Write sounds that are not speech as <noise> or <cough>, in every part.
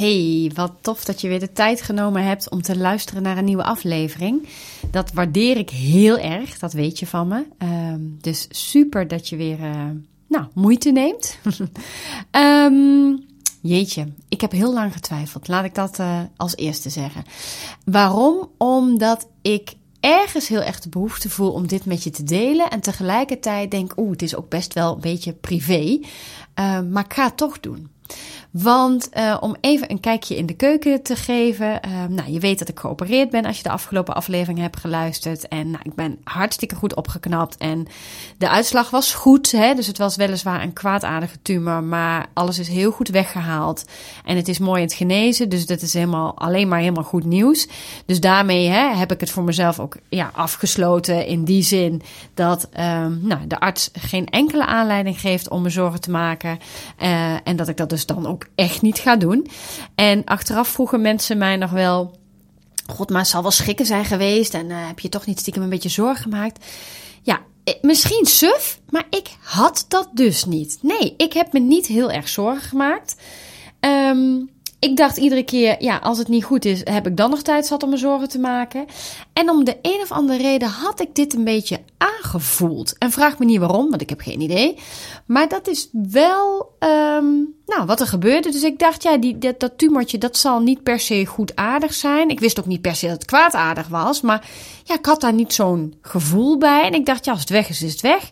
Hey, wat tof dat je weer de tijd genomen hebt om te luisteren naar een nieuwe aflevering. Dat waardeer ik heel erg, dat weet je van me. Ehm, dus super dat je weer uh, nou, moeite neemt. um, <laughs> jeetje, ik heb heel lang getwijfeld. Laat ik dat uh, als eerste zeggen. Waarom? Omdat ik ergens heel erg de behoefte voel om dit met je te delen. En tegelijkertijd denk, oeh, het is ook best wel een beetje privé. Uh, maar ik ga het toch doen. Want uh, om even een kijkje in de keuken te geven. Uh, nou, je weet dat ik geopereerd ben als je de afgelopen aflevering hebt geluisterd. En nou, ik ben hartstikke goed opgeknapt. En de uitslag was goed. Hè? Dus het was weliswaar een kwaadaardige tumor. Maar alles is heel goed weggehaald. En het is mooi in het genezen. Dus dat is helemaal, alleen maar helemaal goed nieuws. Dus daarmee hè, heb ik het voor mezelf ook ja, afgesloten. In die zin dat um, nou, de arts geen enkele aanleiding geeft om me zorgen te maken. Uh, en dat ik dat dus dan ook echt niet ga doen. En achteraf vroegen mensen mij nog wel. God, maar het zal wel schikken zijn geweest. En uh, heb je toch niet stiekem een beetje zorgen gemaakt? Ja, eh, misschien suf, maar ik had dat dus niet. Nee, ik heb me niet heel erg zorgen gemaakt. Um, ik dacht iedere keer, ja, als het niet goed is, heb ik dan nog tijd zat om me zorgen te maken. En om de een of andere reden had ik dit een beetje aangevoeld. En vraag me niet waarom, want ik heb geen idee. Maar dat is wel, um, nou, wat er gebeurde. Dus ik dacht, ja, die, dat, dat tumortje, dat zal niet per se goedaardig zijn. Ik wist ook niet per se dat het kwaadaardig was. Maar ja, ik had daar niet zo'n gevoel bij. En ik dacht, ja, als het weg is, is het weg.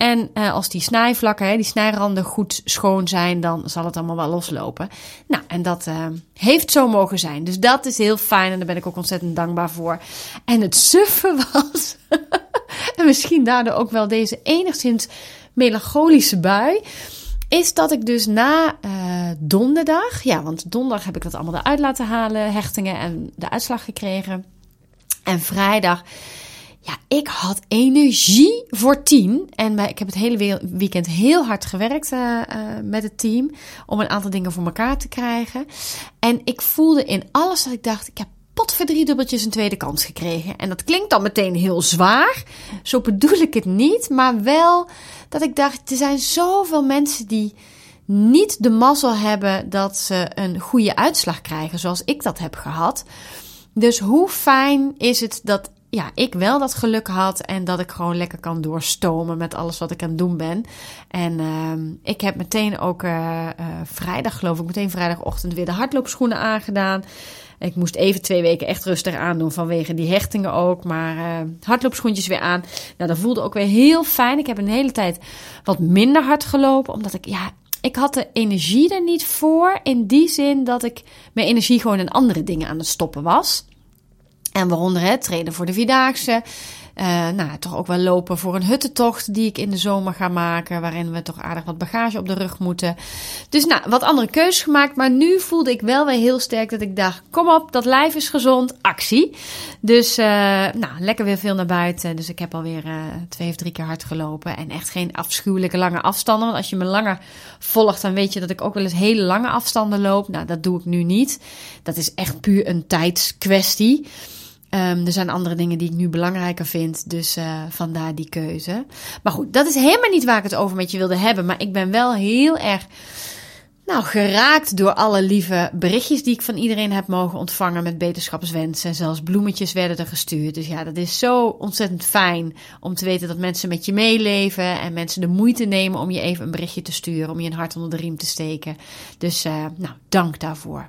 En uh, als die snijvlakken, hè, die snijranden goed schoon zijn, dan zal het allemaal wel loslopen. Nou, en dat uh, heeft zo mogen zijn. Dus dat is heel fijn en daar ben ik ook ontzettend dankbaar voor. En het suffe was, <laughs> en misschien daardoor ook wel deze enigszins melancholische bui, is dat ik dus na uh, donderdag, ja, want donderdag heb ik dat allemaal eruit laten halen, hechtingen en de uitslag gekregen. En vrijdag ja, ik had energie voor tien. En ik heb het hele weekend heel hard gewerkt uh, uh, met het team. Om een aantal dingen voor elkaar te krijgen. En ik voelde in alles dat ik dacht, ik heb potverdriedubbeltjes een tweede kans gekregen. En dat klinkt dan meteen heel zwaar. Zo bedoel ik het niet. Maar wel dat ik dacht, er zijn zoveel mensen die niet de mazzel hebben dat ze een goede uitslag krijgen. Zoals ik dat heb gehad. Dus hoe fijn is het dat ja, ik wel dat geluk had en dat ik gewoon lekker kan doorstomen met alles wat ik aan het doen ben. En uh, ik heb meteen ook uh, vrijdag, geloof ik, meteen vrijdagochtend weer de hardloopschoenen aangedaan. Ik moest even twee weken echt rustig aandoen vanwege die hechtingen ook. Maar uh, hardloopschoentjes weer aan. Nou, dat voelde ook weer heel fijn. Ik heb een hele tijd wat minder hard gelopen. Omdat ik, ja, ik had de energie er niet voor. In die zin dat ik mijn energie gewoon in andere dingen aan het stoppen was. En waaronder het trainen voor de Vierdaagse. Uh, nou, toch ook wel lopen voor een huttentocht die ik in de zomer ga maken. Waarin we toch aardig wat bagage op de rug moeten. Dus nou, wat andere keuzes gemaakt. Maar nu voelde ik wel weer heel sterk dat ik dacht: kom op, dat lijf is gezond, actie. Dus uh, nou, lekker weer veel naar buiten. Dus ik heb alweer uh, twee of drie keer hard gelopen. En echt geen afschuwelijke lange afstanden. Want als je me langer volgt, dan weet je dat ik ook wel eens hele lange afstanden loop. Nou, dat doe ik nu niet. Dat is echt puur een tijdskwestie. Um, er zijn andere dingen die ik nu belangrijker vind, dus uh, vandaar die keuze. Maar goed, dat is helemaal niet waar ik het over met je wilde hebben. Maar ik ben wel heel erg nou, geraakt door alle lieve berichtjes die ik van iedereen heb mogen ontvangen met beterschapswensen. Zelfs bloemetjes werden er gestuurd. Dus ja, dat is zo ontzettend fijn om te weten dat mensen met je meeleven en mensen de moeite nemen om je even een berichtje te sturen, om je een hart onder de riem te steken. Dus uh, nou, dank daarvoor.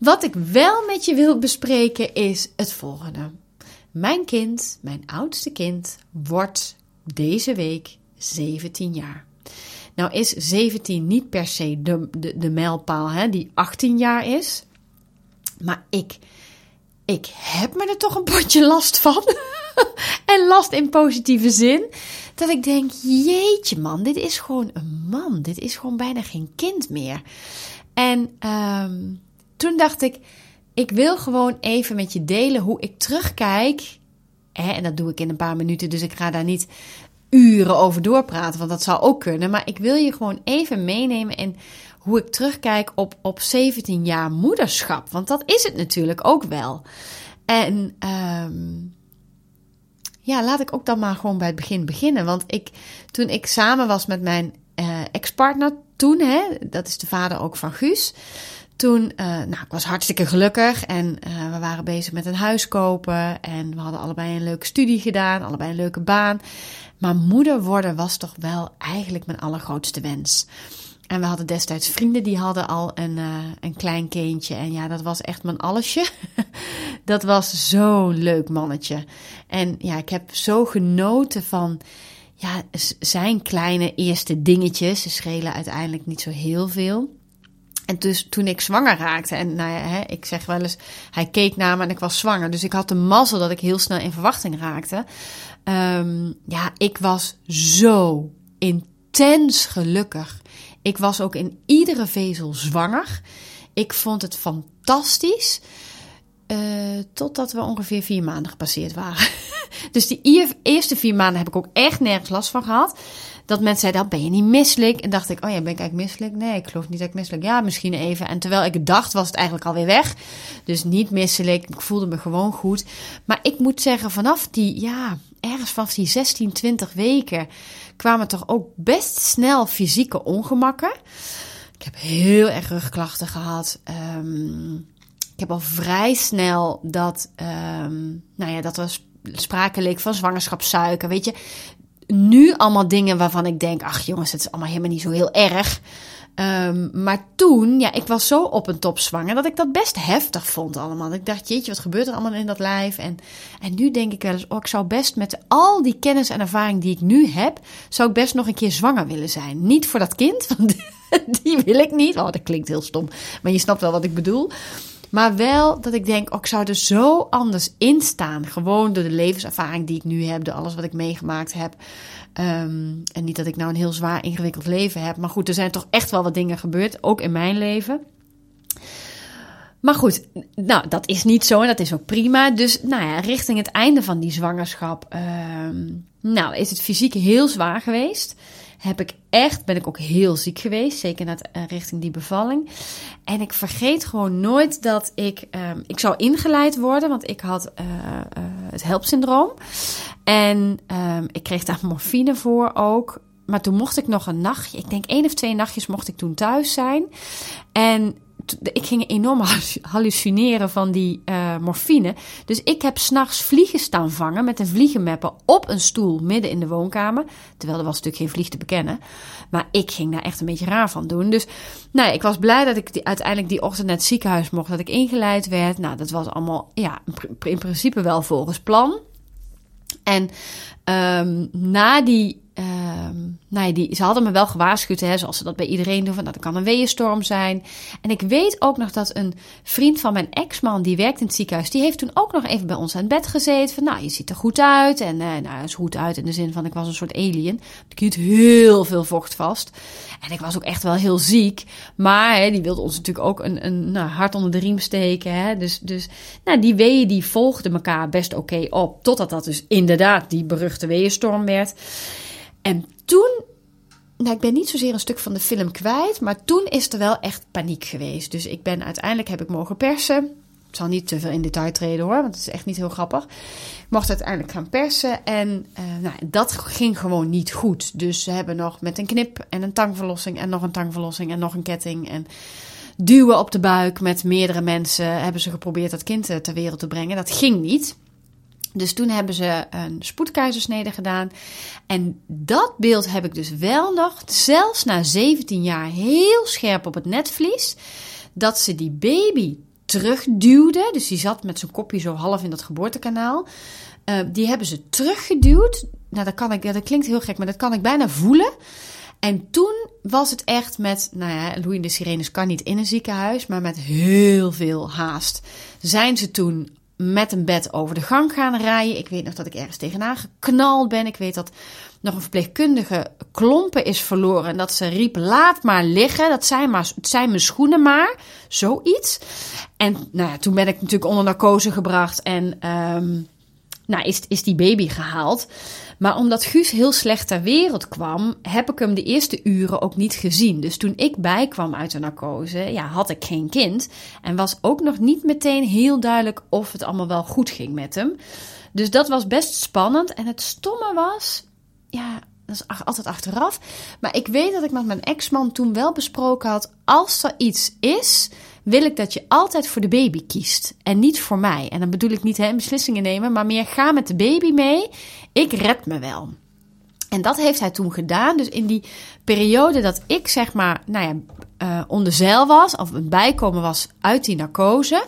Wat ik wel met je wil bespreken is het volgende. Mijn kind, mijn oudste kind, wordt deze week 17 jaar. Nou is 17 niet per se de, de, de mijlpaal hè, die 18 jaar is. Maar ik, ik heb me er toch een potje last van. <laughs> en last in positieve zin. Dat ik denk, jeetje man, dit is gewoon een man. Dit is gewoon bijna geen kind meer. En um, toen dacht ik, ik wil gewoon even met je delen hoe ik terugkijk. Hè, en dat doe ik in een paar minuten, dus ik ga daar niet uren over doorpraten, want dat zou ook kunnen. Maar ik wil je gewoon even meenemen in hoe ik terugkijk op, op 17 jaar moederschap. Want dat is het natuurlijk ook wel. En um, ja, laat ik ook dan maar gewoon bij het begin beginnen. Want ik, toen ik samen was met mijn uh, ex-partner toen, hè, dat is de vader ook van Guus toen, uh, nou, ik was hartstikke gelukkig en uh, we waren bezig met een huis kopen en we hadden allebei een leuke studie gedaan, allebei een leuke baan. Maar moeder worden was toch wel eigenlijk mijn allergrootste wens. En we hadden destijds vrienden die hadden al een, uh, een klein kindje. En ja, dat was echt mijn allesje. <laughs> dat was zo'n leuk mannetje. En ja, ik heb zo genoten van ja, zijn kleine eerste dingetjes. Ze schelen uiteindelijk niet zo heel veel. En dus toen ik zwanger raakte, en nou ja, hè, ik zeg wel eens, hij keek naar me en ik was zwanger. Dus ik had de mazzel dat ik heel snel in verwachting raakte. Um, ja, ik was zo intens gelukkig. Ik was ook in iedere vezel zwanger. Ik vond het fantastisch. Uh, totdat we ongeveer vier maanden gepasseerd waren. <laughs> dus die eerste vier maanden heb ik ook echt nergens last van gehad. Dat mensen zeiden, dan ben je niet misselijk? En dacht ik, oh ja, ben ik eigenlijk misselijk? Nee, ik geloof niet dat ik misselijk Ja, misschien even. En terwijl ik dacht, was het eigenlijk alweer weg. Dus niet misselijk. Ik voelde me gewoon goed. Maar ik moet zeggen, vanaf die, ja, ergens vanaf die 16, 20 weken kwamen toch ook best snel fysieke ongemakken. Ik heb heel erg rugklachten gehad. Um, ik heb al vrij snel dat, um, nou ja, dat was sprake leek van zwangerschapssuiker. Weet je, nu allemaal dingen waarvan ik denk, ach jongens, het is allemaal helemaal niet zo heel erg. Um, maar toen, ja, ik was zo op een top zwanger dat ik dat best heftig vond allemaal. Ik dacht, jeetje, wat gebeurt er allemaal in dat lijf? En, en nu denk ik wel eens, oh, ik zou best met al die kennis en ervaring die ik nu heb, zou ik best nog een keer zwanger willen zijn. Niet voor dat kind, <laughs> want die wil ik niet. Oh, dat klinkt heel stom, maar je snapt wel wat ik bedoel. Maar wel dat ik denk, ik zou er zo anders in staan. Gewoon door de levenservaring die ik nu heb, door alles wat ik meegemaakt heb. Um, en niet dat ik nou een heel zwaar ingewikkeld leven heb. Maar goed, er zijn toch echt wel wat dingen gebeurd, ook in mijn leven. Maar goed, nou, dat is niet zo en dat is ook prima. Dus nou ja, richting het einde van die zwangerschap, um, nou, is het fysiek heel zwaar geweest heb ik echt, ben ik ook heel ziek geweest. Zeker naar uh, richting die bevalling. En ik vergeet gewoon nooit dat ik, um, ik zou ingeleid worden, want ik had uh, uh, het helpsyndroom. En um, ik kreeg daar <laughs> morfine voor ook. Maar toen mocht ik nog een nachtje, ik denk één of twee nachtjes mocht ik toen thuis zijn. En ik ging enorm hallucineren van die uh, morfine. Dus ik heb s'nachts vliegen staan vangen met een vliegenmapper op een stoel midden in de woonkamer. Terwijl er was natuurlijk geen vlieg te bekennen. Maar ik ging daar echt een beetje raar van doen. Dus nou, ik was blij dat ik uiteindelijk die ochtend naar het ziekenhuis mocht. Dat ik ingeleid werd. Nou, dat was allemaal ja, in principe wel volgens plan. En um, na die Um, nou ja, die, ze hadden me wel gewaarschuwd, hè, zoals ze dat bij iedereen doen, van dat kan een weeënstorm zijn. En ik weet ook nog dat een vriend van mijn ex-man, die werkt in het ziekenhuis, die heeft toen ook nog even bij ons aan het bed gezeten. Van, nou, je ziet er goed uit. En uh, nou, is goed uit in de zin van, ik was een soort alien. Ik hield heel veel vocht vast. En ik was ook echt wel heel ziek. Maar hè, die wilde ons natuurlijk ook een, een nou, hart onder de riem steken. Hè. Dus, dus nou, die weeën die volgden elkaar best oké op. Totdat dat dus inderdaad die beruchte weeënstorm werd. En toen, nou, ik ben niet zozeer een stuk van de film kwijt, maar toen is er wel echt paniek geweest. Dus ik ben uiteindelijk heb ik mogen persen. Ik zal niet te veel in detail treden hoor, want het is echt niet heel grappig. Ik mocht uiteindelijk gaan persen en uh, nou, dat ging gewoon niet goed. Dus ze hebben nog met een knip en een tangverlossing en nog een tangverlossing en nog een ketting en duwen op de buik met meerdere mensen hebben ze geprobeerd dat kind ter wereld te brengen. Dat ging niet. Dus toen hebben ze een spoedkeizersnede gedaan. En dat beeld heb ik dus wel nog, zelfs na 17 jaar, heel scherp op het netvlies. Dat ze die baby terugduwde. Dus die zat met zijn kopje zo half in dat geboortekanaal. Uh, die hebben ze teruggeduwd. Nou, dat, kan ik, dat klinkt heel gek, maar dat kan ik bijna voelen. En toen was het echt met, nou ja, Louis de Sirenes kan niet in een ziekenhuis, maar met heel veel haast. Zijn ze toen met een bed over de gang gaan rijden. Ik weet nog dat ik ergens tegenaan geknald ben. Ik weet dat nog een verpleegkundige klompen is verloren. En dat ze riep: laat maar liggen. Dat zijn, maar, het zijn mijn schoenen maar. Zoiets. En nou toen ben ik natuurlijk onder narcose gebracht. En um, nou, is, is die baby gehaald. Maar omdat Guus heel slecht ter wereld kwam, heb ik hem de eerste uren ook niet gezien. Dus toen ik bijkwam uit de narcose, ja, had ik geen kind. En was ook nog niet meteen heel duidelijk of het allemaal wel goed ging met hem. Dus dat was best spannend. En het stomme was, ja, dat is altijd achteraf. Maar ik weet dat ik met mijn ex-man toen wel besproken had: als er iets is, wil ik dat je altijd voor de baby kiest en niet voor mij. En dan bedoel ik niet hè, beslissingen nemen, maar meer ga met de baby mee. Ik red me wel. En dat heeft hij toen gedaan. Dus in die periode dat ik zeg maar, nou ja, uh, onder zeil was, of een bijkomen was uit die narcose.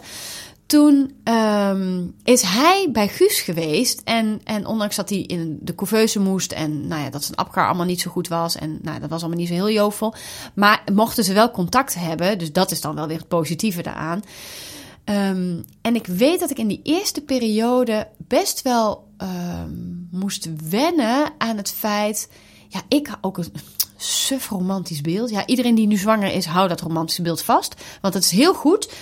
Toen um, is hij bij Guus geweest. En, en ondanks dat hij in de couveuse moest. En nou ja, dat zijn apkar allemaal niet zo goed was. En nou, dat was allemaal niet zo heel jovel. Maar mochten ze wel contact hebben. Dus dat is dan wel weer het positieve daaraan. Um, en ik weet dat ik in die eerste periode best wel um, moest wennen aan het feit. Ja, ik ook een suf romantisch beeld. Ja, iedereen die nu zwanger is, hou dat romantische beeld vast. Want het is heel goed.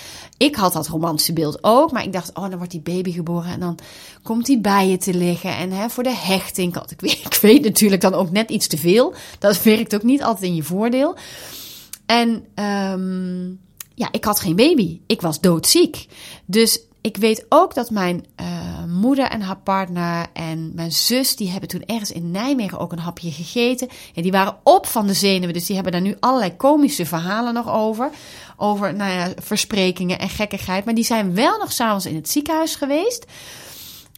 Ik had dat romantische beeld ook. Maar ik dacht, oh, dan wordt die baby geboren. En dan komt hij bij je te liggen. En hè, voor de hechting. Ik weet, <laughs> ik weet natuurlijk dan ook net iets te veel. Dat werkt ook niet altijd in je voordeel. En um, ja, ik had geen baby. Ik was doodziek. Dus ik weet ook dat mijn uh, moeder en haar partner en mijn zus, die hebben toen ergens in Nijmegen ook een hapje gegeten. En die waren op van de zenuwen. Dus die hebben daar nu allerlei komische verhalen nog over. Over, nou ja, versprekingen en gekkigheid. Maar die zijn wel nog s'avonds in het ziekenhuis geweest.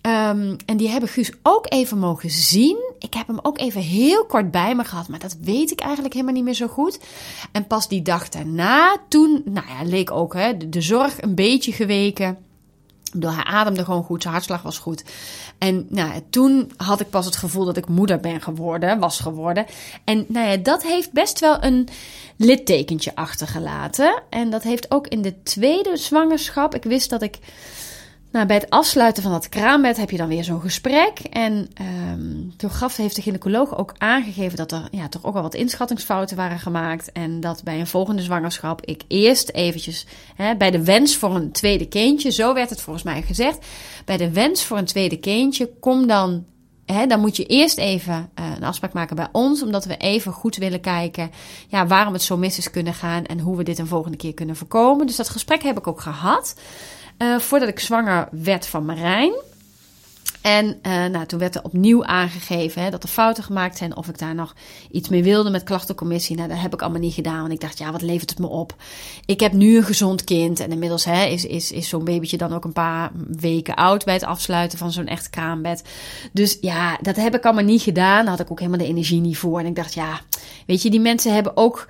Um, en die hebben Guus ook even mogen zien. Ik heb hem ook even heel kort bij me gehad, maar dat weet ik eigenlijk helemaal niet meer zo goed. En pas die dag daarna, toen, nou ja, leek ook hè, de zorg een beetje geweken. Door hij ademde gewoon goed, zijn hartslag was goed. En nou toen had ik pas het gevoel dat ik moeder ben geworden, was geworden. En nou ja, dat heeft best wel een littekentje achtergelaten. En dat heeft ook in de tweede zwangerschap. Ik wist dat ik nou, bij het afsluiten van dat kraambed heb je dan weer zo'n gesprek. En um, toen gaf, heeft de gynaecoloog ook aangegeven dat er ja, toch ook wel wat inschattingsfouten waren gemaakt. En dat bij een volgende zwangerschap ik eerst eventjes hè, bij de wens voor een tweede kindje, zo werd het volgens mij gezegd. Bij de wens voor een tweede kindje, kom dan He, dan moet je eerst even uh, een afspraak maken bij ons, omdat we even goed willen kijken ja, waarom het zo mis is kunnen gaan en hoe we dit een volgende keer kunnen voorkomen. Dus dat gesprek heb ik ook gehad. Uh, voordat ik zwanger werd van Marijn. En uh, nou, toen werd er opnieuw aangegeven hè, dat er fouten gemaakt zijn. Of ik daar nog iets mee wilde met klachtencommissie. Nou, dat heb ik allemaal niet gedaan. Want ik dacht, ja, wat levert het me op? Ik heb nu een gezond kind. En inmiddels hè, is, is, is zo'n babytje dan ook een paar weken oud bij het afsluiten van zo'n echt kraambed. Dus ja, dat heb ik allemaal niet gedaan. Daar had ik ook helemaal de energie niet voor. En ik dacht, ja, weet je, die mensen hebben ook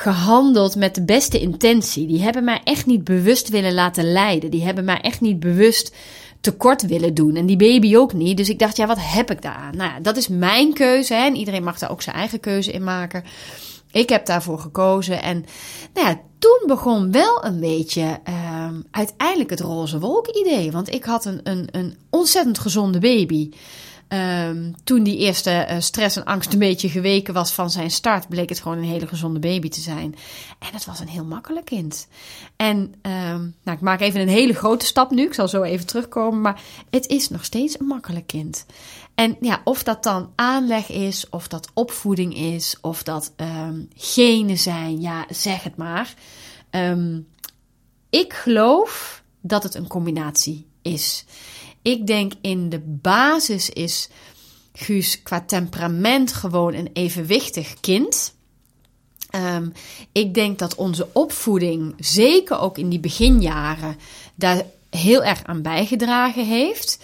gehandeld met de beste intentie. Die hebben mij echt niet bewust willen laten leiden. Die hebben mij echt niet bewust tekort willen doen. En die baby ook niet. Dus ik dacht, ja, wat heb ik daaraan? Nou ja, dat is mijn keuze. Hè? En iedereen mag daar ook zijn eigen keuze in maken. Ik heb daarvoor gekozen. En nou ja, toen begon wel een beetje uh, uiteindelijk het roze wolk idee. Want ik had een, een, een ontzettend gezonde baby. Um, toen die eerste uh, stress en angst een beetje geweken was van zijn start, bleek het gewoon een hele gezonde baby te zijn. En het was een heel makkelijk kind. En um, nou, ik maak even een hele grote stap nu. Ik zal zo even terugkomen. Maar het is nog steeds een makkelijk kind. En ja, of dat dan aanleg is, of dat opvoeding is, of dat um, genen zijn, ja, zeg het maar. ik geloof dat het een combinatie is. Ik denk in de basis is Guus qua temperament gewoon een evenwichtig kind. Um, ik denk dat onze opvoeding, zeker ook in die beginjaren, daar heel erg aan bijgedragen heeft.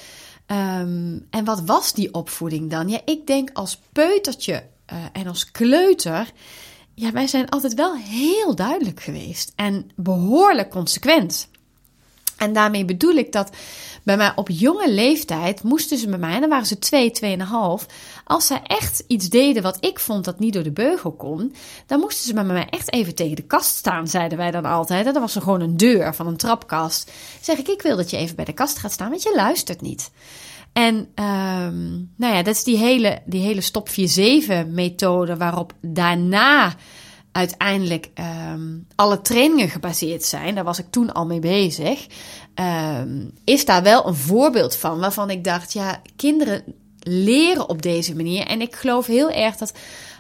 Um, en wat was die opvoeding dan? Ja, ik denk als peutertje uh, en als kleuter. Ja, wij zijn altijd wel heel duidelijk geweest en behoorlijk consequent. En daarmee bedoel ik dat bij mij op jonge leeftijd moesten ze bij mij, en dan waren ze twee, tweeënhalf. Als ze echt iets deden wat ik vond dat niet door de beugel kon, dan moesten ze bij mij echt even tegen de kast staan, zeiden wij dan altijd. En dan was er gewoon een deur van een trapkast. Zeg ik, ik wil dat je even bij de kast gaat staan, want je luistert niet. En um, nou ja, dat is die hele, die hele stop 4-7 methode waarop daarna uiteindelijk um, alle trainingen gebaseerd zijn, daar was ik toen al mee bezig, um, is daar wel een voorbeeld van waarvan ik dacht, ja, kinderen leren op deze manier. En ik geloof heel erg dat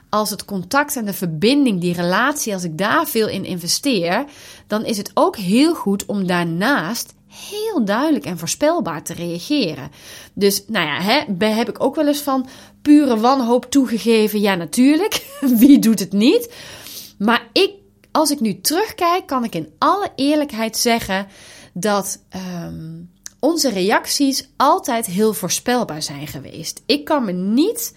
als het contact en de verbinding, die relatie, als ik daar veel in investeer, dan is het ook heel goed om daarnaast heel duidelijk en voorspelbaar te reageren. Dus, nou ja, hè, heb ik ook wel eens van pure wanhoop toegegeven. Ja, natuurlijk. <laughs> Wie doet het niet? Maar ik als ik nu terugkijk, kan ik in alle eerlijkheid zeggen dat ehm, onze reacties altijd heel voorspelbaar zijn geweest. Ik kan me niet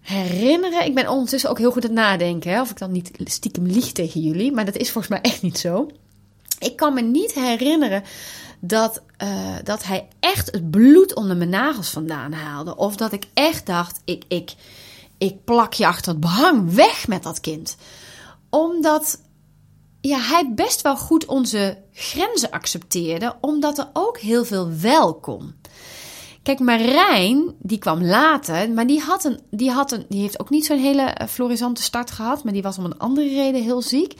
herinneren. Ik ben ondertussen ook heel goed aan het nadenken. Hè, of ik dan niet stiekem lieg tegen jullie. Maar dat is volgens mij echt niet zo. Ik kan me niet herinneren dat, uh, dat hij echt het bloed onder mijn nagels vandaan haalde. Of dat ik echt dacht: ik, ik, ik plak je achter het behang weg met dat kind. Omdat ja, hij best wel goed onze grenzen accepteerde, omdat er ook heel veel wel kon. Kijk, Marijn, die kwam later, maar die, had een, die, had een, die heeft ook niet zo'n hele eh, florisante start gehad, maar die was om een andere reden heel ziek.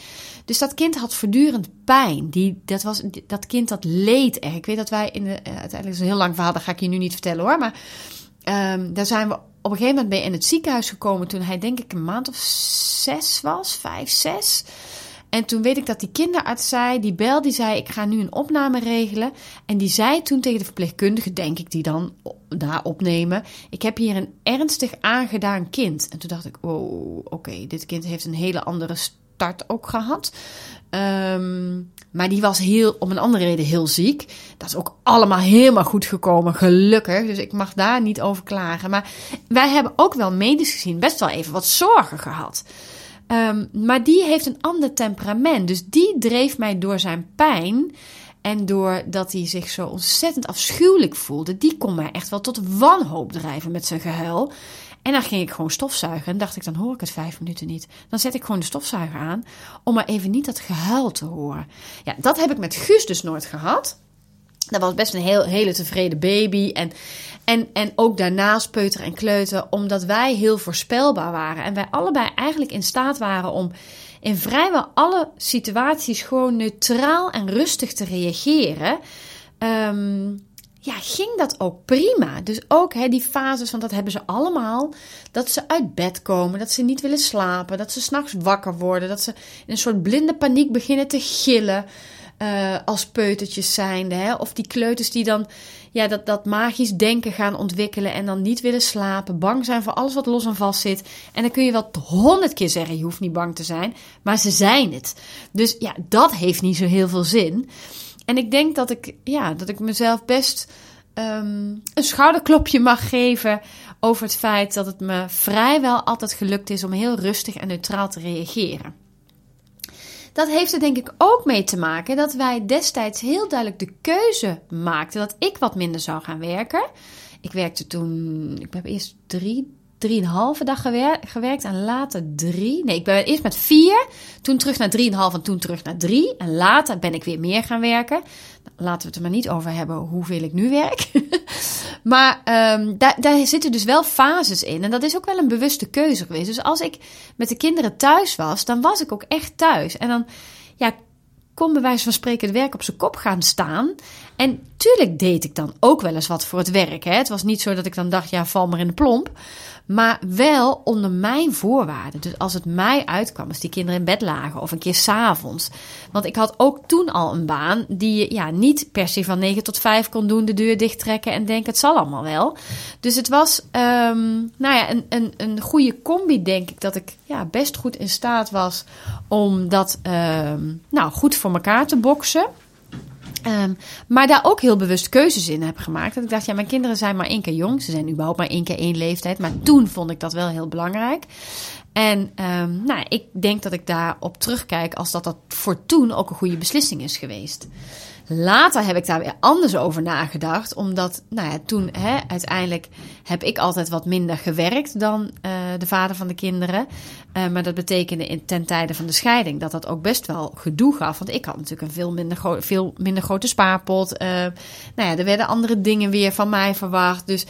Dus dat kind had voortdurend pijn. Die, dat, was, dat kind dat leed echt. Ik weet dat wij in de, uh, uiteindelijk is een heel lang verhaal, dat ga ik je nu niet vertellen hoor, maar um, daar zijn we op een gegeven moment bij in het ziekenhuis gekomen toen hij denk ik een maand of zes was, vijf, zes. En toen weet ik dat die kinderarts zei, die bel, die zei: Ik ga nu een opname regelen. En die zei toen tegen de verpleegkundige, denk ik, die dan daar opnemen: Ik heb hier een ernstig aangedaan kind. En toen dacht ik: Oh, oké, dit kind heeft een hele andere start ook gehad. Um, maar die was heel, om een andere reden heel ziek. Dat is ook allemaal helemaal goed gekomen, gelukkig. Dus ik mag daar niet over klagen. Maar wij hebben ook wel medisch gezien best wel even wat zorgen gehad. Um, maar die heeft een ander temperament. Dus die dreef mij door zijn pijn. En doordat hij zich zo ontzettend afschuwelijk voelde, die kon mij echt wel tot wanhoop drijven met zijn gehuil. En dan ging ik gewoon stofzuigen. En dacht ik, dan hoor ik het vijf minuten niet. Dan zet ik gewoon de stofzuiger aan. Om maar even niet dat gehuil te horen. Ja, dat heb ik met Guus dus nooit gehad. Dat was best een heel, hele tevreden baby. En, en, en ook daarnaast peuter en kleuter. Omdat wij heel voorspelbaar waren. En wij allebei eigenlijk in staat waren om in vrijwel alle situaties gewoon neutraal en rustig te reageren. Um, ja, ging dat ook prima. Dus ook hè, die fases, van dat hebben ze allemaal. Dat ze uit bed komen, dat ze niet willen slapen, dat ze s'nachts wakker worden, dat ze in een soort blinde paniek beginnen te gillen. Uh, als peutertjes zijnde. Hè? Of die kleuters die dan ja, dat, dat magisch denken gaan ontwikkelen en dan niet willen slapen. Bang zijn voor alles wat los en vast zit. En dan kun je wel honderd keer zeggen, je hoeft niet bang te zijn. Maar ze zijn het. Dus ja, dat heeft niet zo heel veel zin. En ik denk dat ik, ja, dat ik mezelf best um, een schouderklopje mag geven over het feit dat het me vrijwel altijd gelukt is om heel rustig en neutraal te reageren. Dat heeft er denk ik ook mee te maken dat wij destijds heel duidelijk de keuze maakten dat ik wat minder zou gaan werken. Ik werkte toen, ik heb eerst drie, drieënhalve dag gewerkt en later drie. Nee, ik ben eerst met vier, toen terug naar drieënhalf en toen terug naar drie. En later ben ik weer meer gaan werken. Laten we het er maar niet over hebben hoeveel ik nu werk. <laughs> maar um, daar, daar zitten dus wel fases in. En dat is ook wel een bewuste keuze geweest. Dus als ik met de kinderen thuis was, dan was ik ook echt thuis. En dan ja, kon bij wijze van spreken het werk op zijn kop gaan staan. En tuurlijk deed ik dan ook wel eens wat voor het werk. Hè. Het was niet zo dat ik dan dacht, ja, val maar in de plomp. Maar wel onder mijn voorwaarden. Dus als het mij uitkwam, als die kinderen in bed lagen of een keer s'avonds. Want ik had ook toen al een baan die je ja, niet per se van 9 tot 5 kon doen, de deur dicht trekken en denken het zal allemaal wel. Dus het was um, nou ja, een, een, een goede combi, denk ik, dat ik ja, best goed in staat was om dat um, nou, goed voor elkaar te boksen. Um, maar daar ook heel bewust keuzes in heb gemaakt. Dat ik dacht, ja, mijn kinderen zijn maar één keer jong. Ze zijn überhaupt maar één keer één leeftijd. Maar toen vond ik dat wel heel belangrijk. En um, nou, ik denk dat ik daarop terugkijk als dat dat voor toen ook een goede beslissing is geweest. Later heb ik daar weer anders over nagedacht. Omdat, nou ja, toen hè, uiteindelijk heb ik altijd wat minder gewerkt dan uh, de vader van de kinderen. Uh, maar dat betekende in, ten tijde van de scheiding dat dat ook best wel gedoe gaf. Want ik had natuurlijk een veel minder, veel minder grote spaarpot. Uh, nou ja, er werden andere dingen weer van mij verwacht. Dus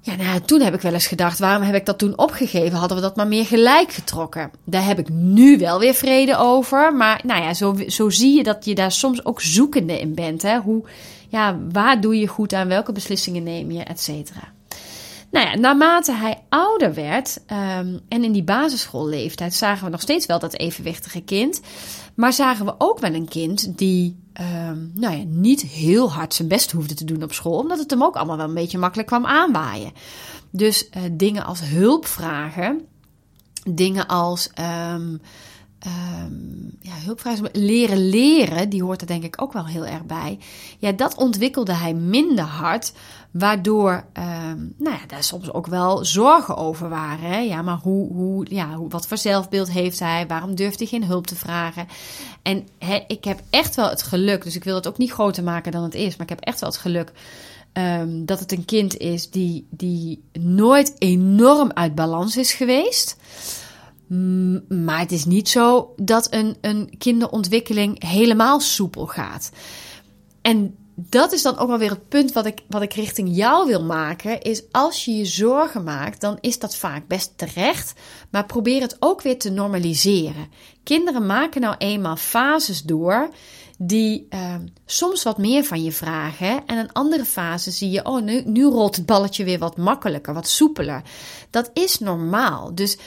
ja, nou, toen heb ik wel eens gedacht, waarom heb ik dat toen opgegeven? Hadden we dat maar meer gelijk getrokken? Daar heb ik nu wel weer vrede over. Maar nou ja, zo, zo zie je dat je daar soms ook zoekende in bent. Hè? Hoe, ja, waar doe je goed aan? Welke beslissingen neem je? Et cetera. Nou ja, naarmate hij ouder werd um, en in die basisschoolleeftijd zagen we nog steeds wel dat evenwichtige kind. Maar zagen we ook wel een kind die um, nou ja, niet heel hard zijn best hoefde te doen op school, omdat het hem ook allemaal wel een beetje makkelijk kwam aanwaaien. Dus uh, dingen als hulp vragen, dingen als um, ja, hulpvragen, leren leren, die hoort er denk ik ook wel heel erg bij. Ja, dat ontwikkelde hij minder hard, waardoor, um, nou ja, daar soms ook wel zorgen over waren. Hè? Ja, maar hoe, hoe, ja, hoe, wat voor zelfbeeld heeft hij? Waarom durft hij geen hulp te vragen? En hè, ik heb echt wel het geluk, dus ik wil het ook niet groter maken dan het is, maar ik heb echt wel het geluk um, dat het een kind is die, die nooit enorm uit balans is geweest. Maar het is niet zo dat een, een kinderontwikkeling helemaal soepel gaat. En dat is dan ook wel weer het punt wat ik, wat ik richting jou wil maken. Is als je je zorgen maakt, dan is dat vaak best terecht. Maar probeer het ook weer te normaliseren. Kinderen maken nou eenmaal fases door die uh, soms wat meer van je vragen. En een andere fase zie je, oh, nu, nu rolt het balletje weer wat makkelijker, wat soepeler. Dat is normaal. Dus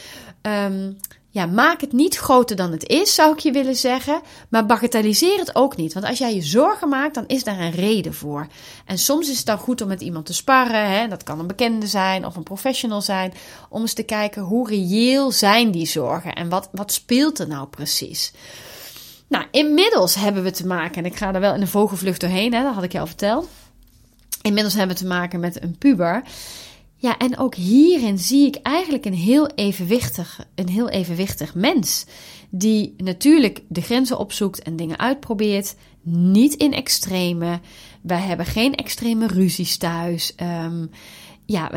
um, ja, maak het niet groter dan het is, zou ik je willen zeggen. Maar bagatelliseer het ook niet. Want als jij je zorgen maakt, dan is daar een reden voor. En soms is het dan goed om met iemand te sparren. Hè? Dat kan een bekende zijn of een professional zijn. Om eens te kijken hoe reëel zijn die zorgen en wat, wat speelt er nou precies. Nou, inmiddels hebben we te maken, en ik ga er wel in de vogelvlucht doorheen, hè, dat had ik je al verteld. Inmiddels hebben we te maken met een puber. Ja, en ook hierin zie ik eigenlijk een heel evenwichtig, een heel evenwichtig mens. Die natuurlijk de grenzen opzoekt en dingen uitprobeert. Niet in extreme. Wij hebben geen extreme ruzies thuis. Um, ja,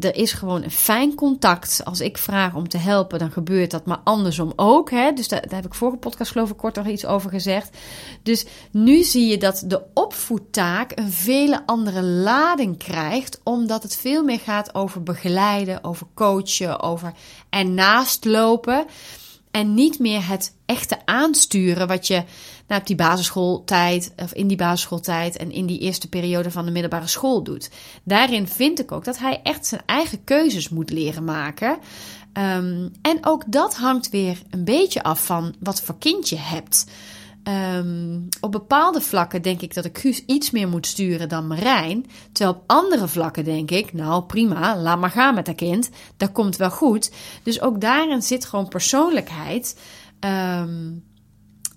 er is gewoon een fijn contact. Als ik vraag om te helpen, dan gebeurt dat, maar andersom ook. Hè? Dus daar, heb ik vorige podcast geloof ik kort nog iets over gezegd. Dus nu zie je dat de opvoedtaak een vele andere lading krijgt, omdat het veel meer gaat over begeleiden, over coachen, over ernaast lopen. En niet meer het echte aansturen wat je nou, op die basisschooltijd, of in die basisschooltijd en in die eerste periode van de middelbare school doet. Daarin vind ik ook dat hij echt zijn eigen keuzes moet leren maken. Um, en ook dat hangt weer een beetje af van wat voor kind je hebt. Um, op bepaalde vlakken denk ik dat ik iets meer moet sturen dan Marijn. Terwijl op andere vlakken denk ik, nou prima, laat maar gaan met dat kind. Dat komt wel goed. Dus ook daarin zit gewoon persoonlijkheid. Um,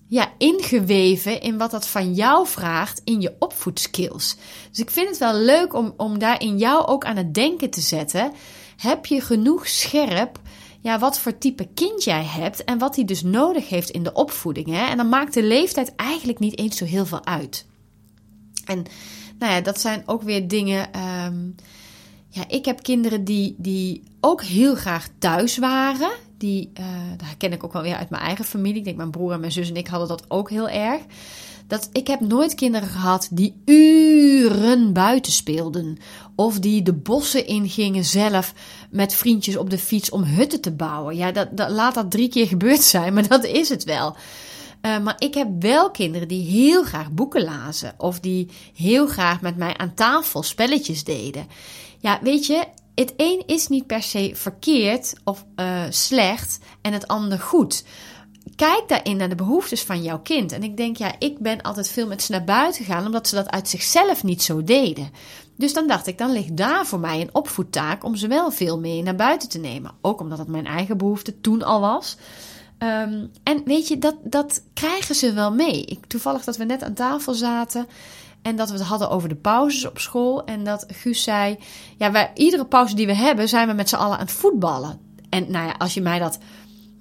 ja, ingeweven in wat dat van jou vraagt in je opvoedskills. Dus ik vind het wel leuk om, om daar in jou ook aan het denken te zetten. Heb je genoeg scherp ja, wat voor type kind jij hebt en wat hij dus nodig heeft in de opvoeding. Hè? En dan maakt de leeftijd eigenlijk niet eens zo heel veel uit. En nou ja, dat zijn ook weer dingen. Ehm, ja, ik heb kinderen die, die ook heel graag thuis waren. Die, uh, dat ken ik ook wel weer uit mijn eigen familie. Ik denk, mijn broer en mijn zus en ik hadden dat ook heel erg. Dat, ik heb nooit kinderen gehad die uren buiten speelden. Of die de bossen ingingen zelf met vriendjes op de fiets om hutten te bouwen. Ja, dat, dat, laat dat drie keer gebeurd zijn, maar dat is het wel. Uh, maar ik heb wel kinderen die heel graag boeken lazen. Of die heel graag met mij aan tafel spelletjes deden. Ja, weet je, het een is niet per se verkeerd of uh, slecht en het ander goed. Kijk daarin naar de behoeftes van jouw kind. En ik denk, ja, ik ben altijd veel met ze naar buiten gegaan, omdat ze dat uit zichzelf niet zo deden. Dus dan dacht ik, dan ligt daar voor mij een opvoedtaak om ze wel veel mee naar buiten te nemen. Ook omdat het mijn eigen behoefte toen al was. Um, en weet je, dat, dat krijgen ze wel mee. Ik, toevallig dat we net aan tafel zaten. En dat we het hadden over de pauzes op school. En dat Guus zei: Ja, wij, iedere pauze die we hebben, zijn we met z'n allen aan het voetballen. En nou ja, als je mij dat.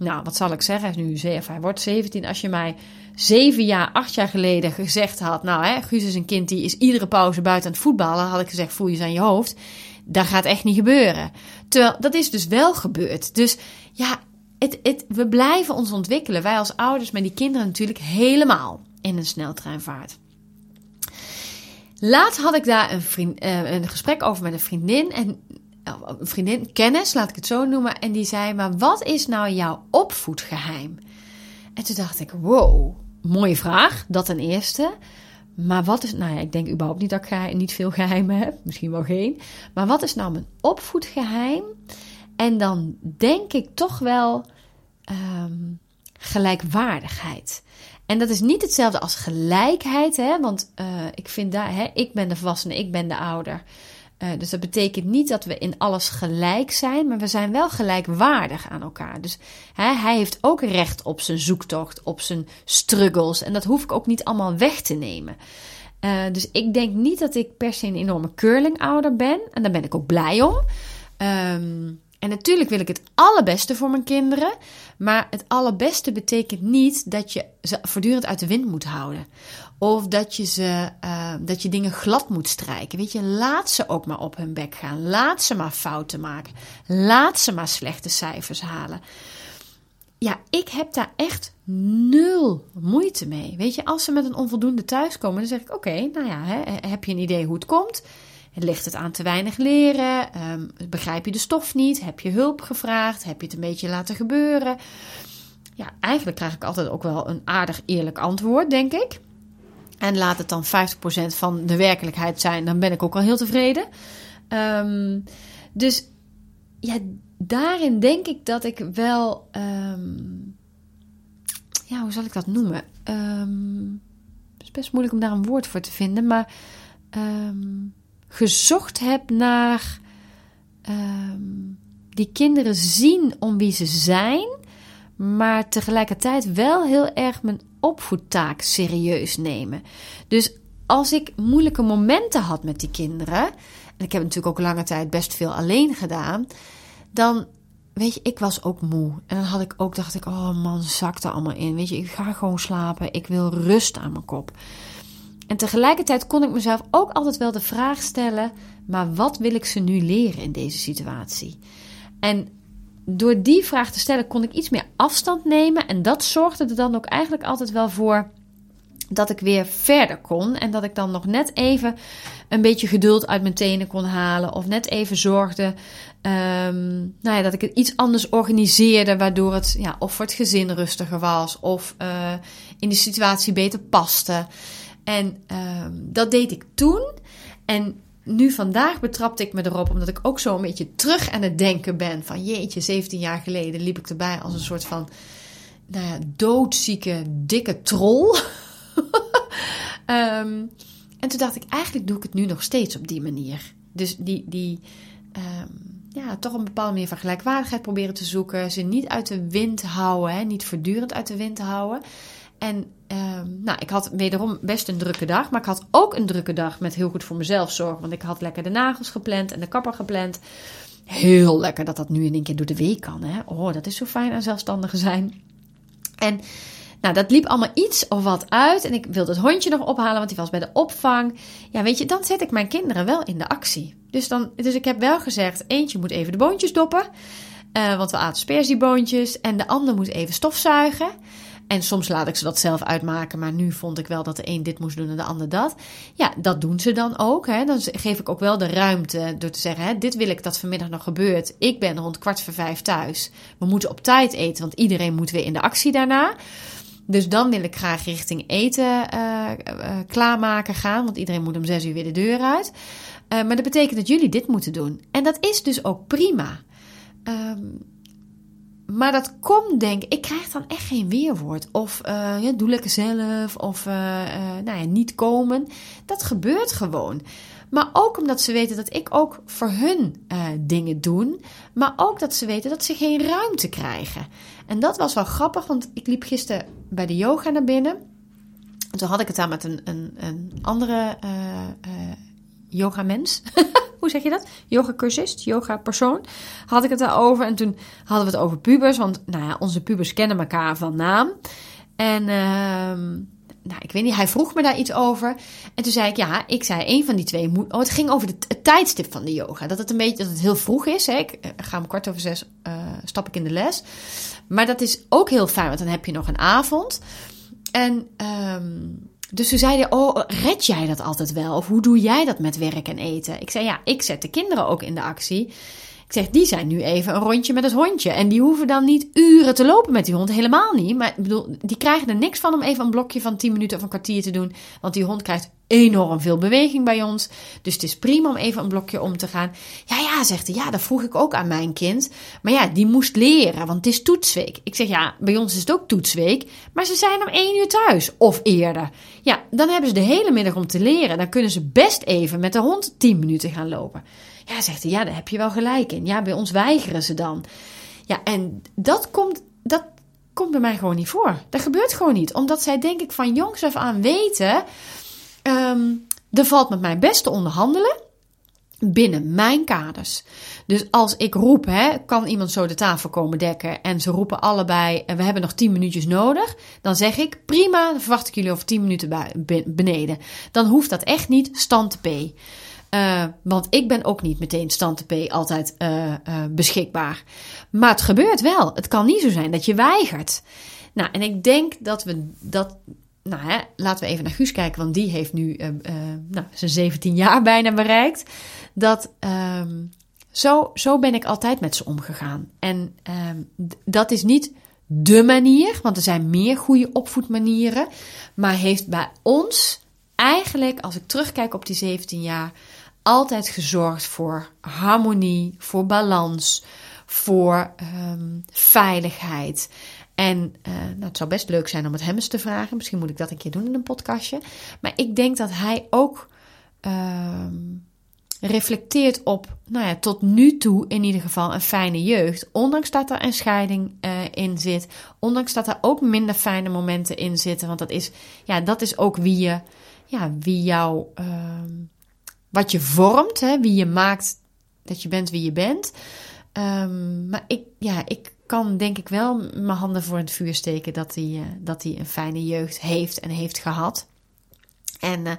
Nou, wat zal ik zeggen? Hij is nu zeven, hij wordt 17. Als je mij zeven jaar, acht jaar geleden gezegd had: Nou, hè, Guus is een kind die is iedere pauze buiten aan het voetballen. Had ik gezegd: Voel je aan je hoofd. Dat gaat echt niet gebeuren. Terwijl dat is dus wel gebeurd. Dus ja, het, het, we blijven ons ontwikkelen. Wij als ouders, maar die kinderen natuurlijk helemaal in een sneltreinvaart. Laat had ik daar een, vriend, uh, een gesprek over met een vriendin. En een vriendin, kennis, laat ik het zo noemen. En die zei: Maar wat is nou jouw opvoedgeheim? En toen dacht ik: Wow, mooie vraag. Dat ten eerste. Maar wat is, nou ja, ik denk überhaupt niet dat ik niet veel geheimen heb. Misschien wel geen. Maar wat is nou mijn opvoedgeheim? En dan denk ik toch wel um, gelijkwaardigheid. En dat is niet hetzelfde als gelijkheid, hè? want uh, ik vind daar, hè, ik ben de volwassene, ik ben de ouder. Uh, dus dat betekent niet dat we in alles gelijk zijn, maar we zijn wel gelijkwaardig aan elkaar. Dus hè, hij heeft ook recht op zijn zoektocht, op zijn struggles. En dat hoef ik ook niet allemaal weg te nemen. Uh, dus ik denk niet dat ik per se een enorme curling-ouder ben. En daar ben ik ook blij om. Um, en natuurlijk wil ik het allerbeste voor mijn kinderen. Maar het allerbeste betekent niet dat je ze voortdurend uit de wind moet houden. Of dat je, ze, uh, dat je dingen glad moet strijken. Weet je, laat ze ook maar op hun bek gaan. Laat ze maar fouten maken. Laat ze maar slechte cijfers halen. Ja, ik heb daar echt nul moeite mee. Weet je, als ze met een onvoldoende thuiskomen, dan zeg ik: Oké, nou ja, hè, heb je een idee hoe het komt? Ligt het aan te weinig leren? Um, begrijp je de stof niet? Heb je hulp gevraagd? Heb je het een beetje laten gebeuren? Ja, eigenlijk krijg ik altijd ook wel een aardig eerlijk antwoord, denk ik. En laat het dan 50% van de werkelijkheid zijn, dan ben ik ook al heel tevreden. Um, dus ja, daarin denk ik dat ik wel. Um, ja, hoe zal ik dat noemen? Het is best moeilijk om daar een woord voor te vinden, maar. Gezocht heb naar um, die kinderen zien om wie ze zijn, maar tegelijkertijd wel heel erg mijn opvoedtaak serieus nemen. Dus als ik moeilijke momenten had met die kinderen, en ik heb natuurlijk ook lange tijd best veel alleen gedaan, dan weet je, ik was ook moe. En dan had ik ook, dacht ik, oh man, zakte allemaal in. Weet je, ik ga gewoon slapen. Ik wil rust aan mijn kop. En tegelijkertijd kon ik mezelf ook altijd wel de vraag stellen: maar wat wil ik ze nu leren in deze situatie? En door die vraag te stellen kon ik iets meer afstand nemen. En dat zorgde er dan ook eigenlijk altijd wel voor dat ik weer verder kon. En dat ik dan nog net even een beetje geduld uit mijn tenen kon halen. Of net even zorgde um, nou ja, dat ik het iets anders organiseerde. Waardoor het ja, of voor het gezin rustiger was. Of uh, in de situatie beter paste. En uh, dat deed ik toen. En nu vandaag betrapte ik me erop, omdat ik ook zo een beetje terug aan het denken ben. Van jeetje, 17 jaar geleden liep ik erbij als een soort van nou ja, doodzieke, dikke troll. um, <laughs> en toen dacht ik, eigenlijk doe ik het nu nog steeds op die manier. Dus die, die um, ja, toch een bepaalde manier van gelijkwaardigheid proberen te zoeken. Ze niet uit de wind houden, hè, niet voortdurend uit de wind houden. En um, nou, ik had wederom best een drukke dag. Maar ik had ook een drukke dag met heel goed voor mezelf zorgen. Want ik had lekker de nagels gepland en de kapper gepland. Heel lekker dat dat nu in één keer door de week kan. Hè? Oh, dat is zo fijn aan zelfstandigen zijn. En nou, dat liep allemaal iets of wat uit. En ik wilde het hondje nog ophalen, want die was bij de opvang. Ja, weet je, dan zet ik mijn kinderen wel in de actie. Dus, dan, dus ik heb wel gezegd: eentje moet even de boontjes doppen. Uh, want we aten spersieboontjes. En de ander moet even stofzuigen. En soms laat ik ze dat zelf uitmaken, maar nu vond ik wel dat de een dit moest doen en de ander dat. Ja, dat doen ze dan ook. Hè. Dan geef ik ook wel de ruimte door te zeggen: hè, Dit wil ik dat vanmiddag nog gebeurt. Ik ben rond kwart voor vijf thuis. We moeten op tijd eten, want iedereen moet weer in de actie daarna. Dus dan wil ik graag richting eten uh, uh, klaarmaken gaan, want iedereen moet om zes uur weer de deur uit. Uh, maar dat betekent dat jullie dit moeten doen. En dat is dus ook prima. Um, maar dat komt, denk ik, ik krijg dan echt geen weerwoord. Of uh, ja, doe lekker zelf, of uh, nou ja, niet komen. Dat gebeurt gewoon. Maar ook omdat ze weten dat ik ook voor hun dingen doe. Maar ook dat ze weten dat ze geen ruimte krijgen. En dat was wel grappig, want ik liep gisteren bij de yoga naar binnen. En toen had ik het daar met een, een, een andere yoga mens. <laughs> hoe zeg je dat? Yoga-cursist, yoga-persoon. Had ik het daarover. En toen hadden we het over pubers. Want nou ja, onze pubers kennen elkaar van naam. En uh, nou, ik weet niet, hij vroeg me daar iets over. En toen zei ik, ja, ik zei, een van die twee moet... Oh, het ging over de, het tijdstip van de yoga. Dat het een beetje, dat het heel vroeg is. Hè? Ik eh, ga om kwart over zes, uh, stap ik in de les. Maar dat is ook heel fijn, want dan heb je nog een avond. En... Um, dus ze zeiden, oh, red jij dat altijd wel? Of hoe doe jij dat met werk en eten? Ik zei, ja, ik zet de kinderen ook in de actie. Ik zeg, die zijn nu even een rondje met het hondje. En die hoeven dan niet uren te lopen met die hond. Helemaal niet. Maar ik bedoel, die krijgen er niks van om even een blokje van 10 minuten of een kwartier te doen. Want die hond krijgt enorm veel beweging bij ons. Dus het is prima om even een blokje om te gaan. Ja, ja, zegt hij. Ja, dat vroeg ik ook aan mijn kind. Maar ja, die moest leren, want het is toetsweek. Ik zeg, ja, bij ons is het ook toetsweek. Maar ze zijn om één uur thuis. Of eerder. Ja, dan hebben ze de hele middag om te leren. Dan kunnen ze best even met de hond 10 minuten gaan lopen. Ja, zegt hij, ja, daar heb je wel gelijk in. Ja, bij ons weigeren ze dan. Ja, en dat komt, dat komt bij mij gewoon niet voor. Dat gebeurt gewoon niet. Omdat zij, denk ik, van jongs af aan weten... Um, er valt met mij best te onderhandelen binnen mijn kaders. Dus als ik roep, hè, kan iemand zo de tafel komen dekken en ze roepen allebei, en we hebben nog 10 minuutjes nodig, dan zeg ik prima, dan verwacht ik jullie over 10 minuten beneden. Dan hoeft dat echt niet stand P. Uh, want ik ben ook niet meteen stand P altijd uh, uh, beschikbaar. Maar het gebeurt wel. Het kan niet zo zijn dat je weigert. Nou, en ik denk dat we dat nou hè, laten we even naar Guus kijken, want die heeft nu nou, zijn 17 jaar bijna bereikt. Dat um, zo, zo ben ik altijd met ze omgegaan. En um, dat is niet de manier, want er zijn meer goede opvoedmanieren. Maar heeft bij ons eigenlijk, als ik terugkijk op die 17 jaar, altijd gezorgd voor harmonie, voor balans, voor um, veiligheid. En uh, nou, het zou best leuk zijn om het hem eens te vragen. Misschien moet ik dat een keer doen in een podcastje. Maar ik denk dat hij ook uh, reflecteert op, nou ja, tot nu toe in ieder geval een fijne jeugd. Ondanks dat er een scheiding uh, in zit. Ondanks dat er ook minder fijne momenten in zitten. Want dat is, ja, dat is ook wie je, ja, wie jou, ehm, wat je vormt, hè, wie je maakt dat je bent wie je bent. Um, maar ik, ja, ik kan denk ik wel mijn handen voor het vuur steken dat hij, uh, dat hij een fijne jeugd heeft en heeft gehad. En uh,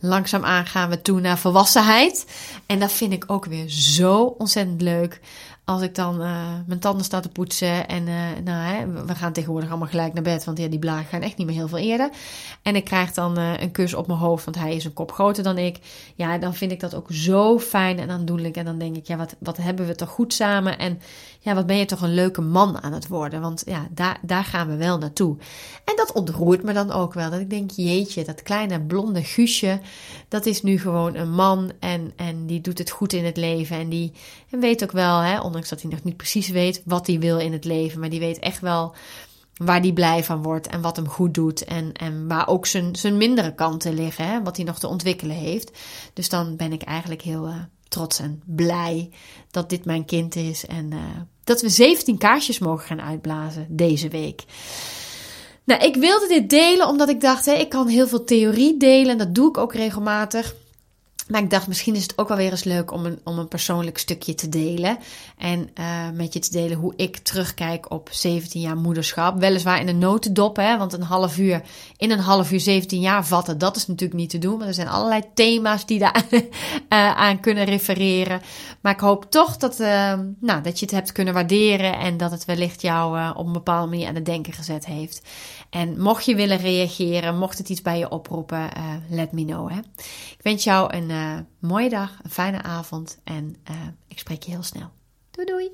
langzaamaan gaan we toe naar volwassenheid. En dat vind ik ook weer zo ontzettend leuk. Als ik dan uh, mijn tanden sta te poetsen en uh, nou, hè, we gaan tegenwoordig allemaal gelijk naar bed, want ja, die blagen gaan echt niet meer heel veel eerder. En ik krijg dan uh, een kus op mijn hoofd, want hij is een kop groter dan ik. Ja, dan vind ik dat ook zo fijn en aandoenlijk. En dan denk ik, ja, wat, wat hebben we toch goed samen? En ja, wat ben je toch een leuke man aan het worden? Want ja, daar, daar gaan we wel naartoe. En dat ontroert me dan ook wel. Dat ik denk, jeetje, dat kleine blonde Guusje, dat is nu gewoon een man en, en die doet het goed in het leven. En die en weet ook wel, hè, ondanks dat hij nog niet precies weet wat hij wil in het leven, maar die weet echt wel waar hij blij van wordt en wat hem goed doet en, en waar ook zijn, zijn mindere kanten liggen, hè, wat hij nog te ontwikkelen heeft. Dus dan ben ik eigenlijk heel uh, trots en blij dat dit mijn kind is en uh, dat we 17 kaarsjes mogen gaan uitblazen deze week. Nou, ik wilde dit delen omdat ik dacht, hè, ik kan heel veel theorie delen en dat doe ik ook regelmatig. Maar ik dacht, misschien is het ook wel weer eens leuk om een, om een persoonlijk stukje te delen. En uh, met je te delen hoe ik terugkijk op 17 jaar moederschap. Weliswaar in een notendop, hè, want een half uur, in een half uur 17 jaar vatten, dat is natuurlijk niet te doen. Maar er zijn allerlei thema's die daar uh, <laughs> aan kunnen refereren. Maar ik hoop toch dat, uh, nou, dat je het hebt kunnen waarderen. En dat het wellicht jou op een bepaalde manier aan het denken gezet heeft. En mocht je willen reageren, mocht het iets bij je oproepen, let me know. Hè. Ik wens jou een uh, mooie dag, een fijne avond en uh, ik spreek je heel snel. Doei doei!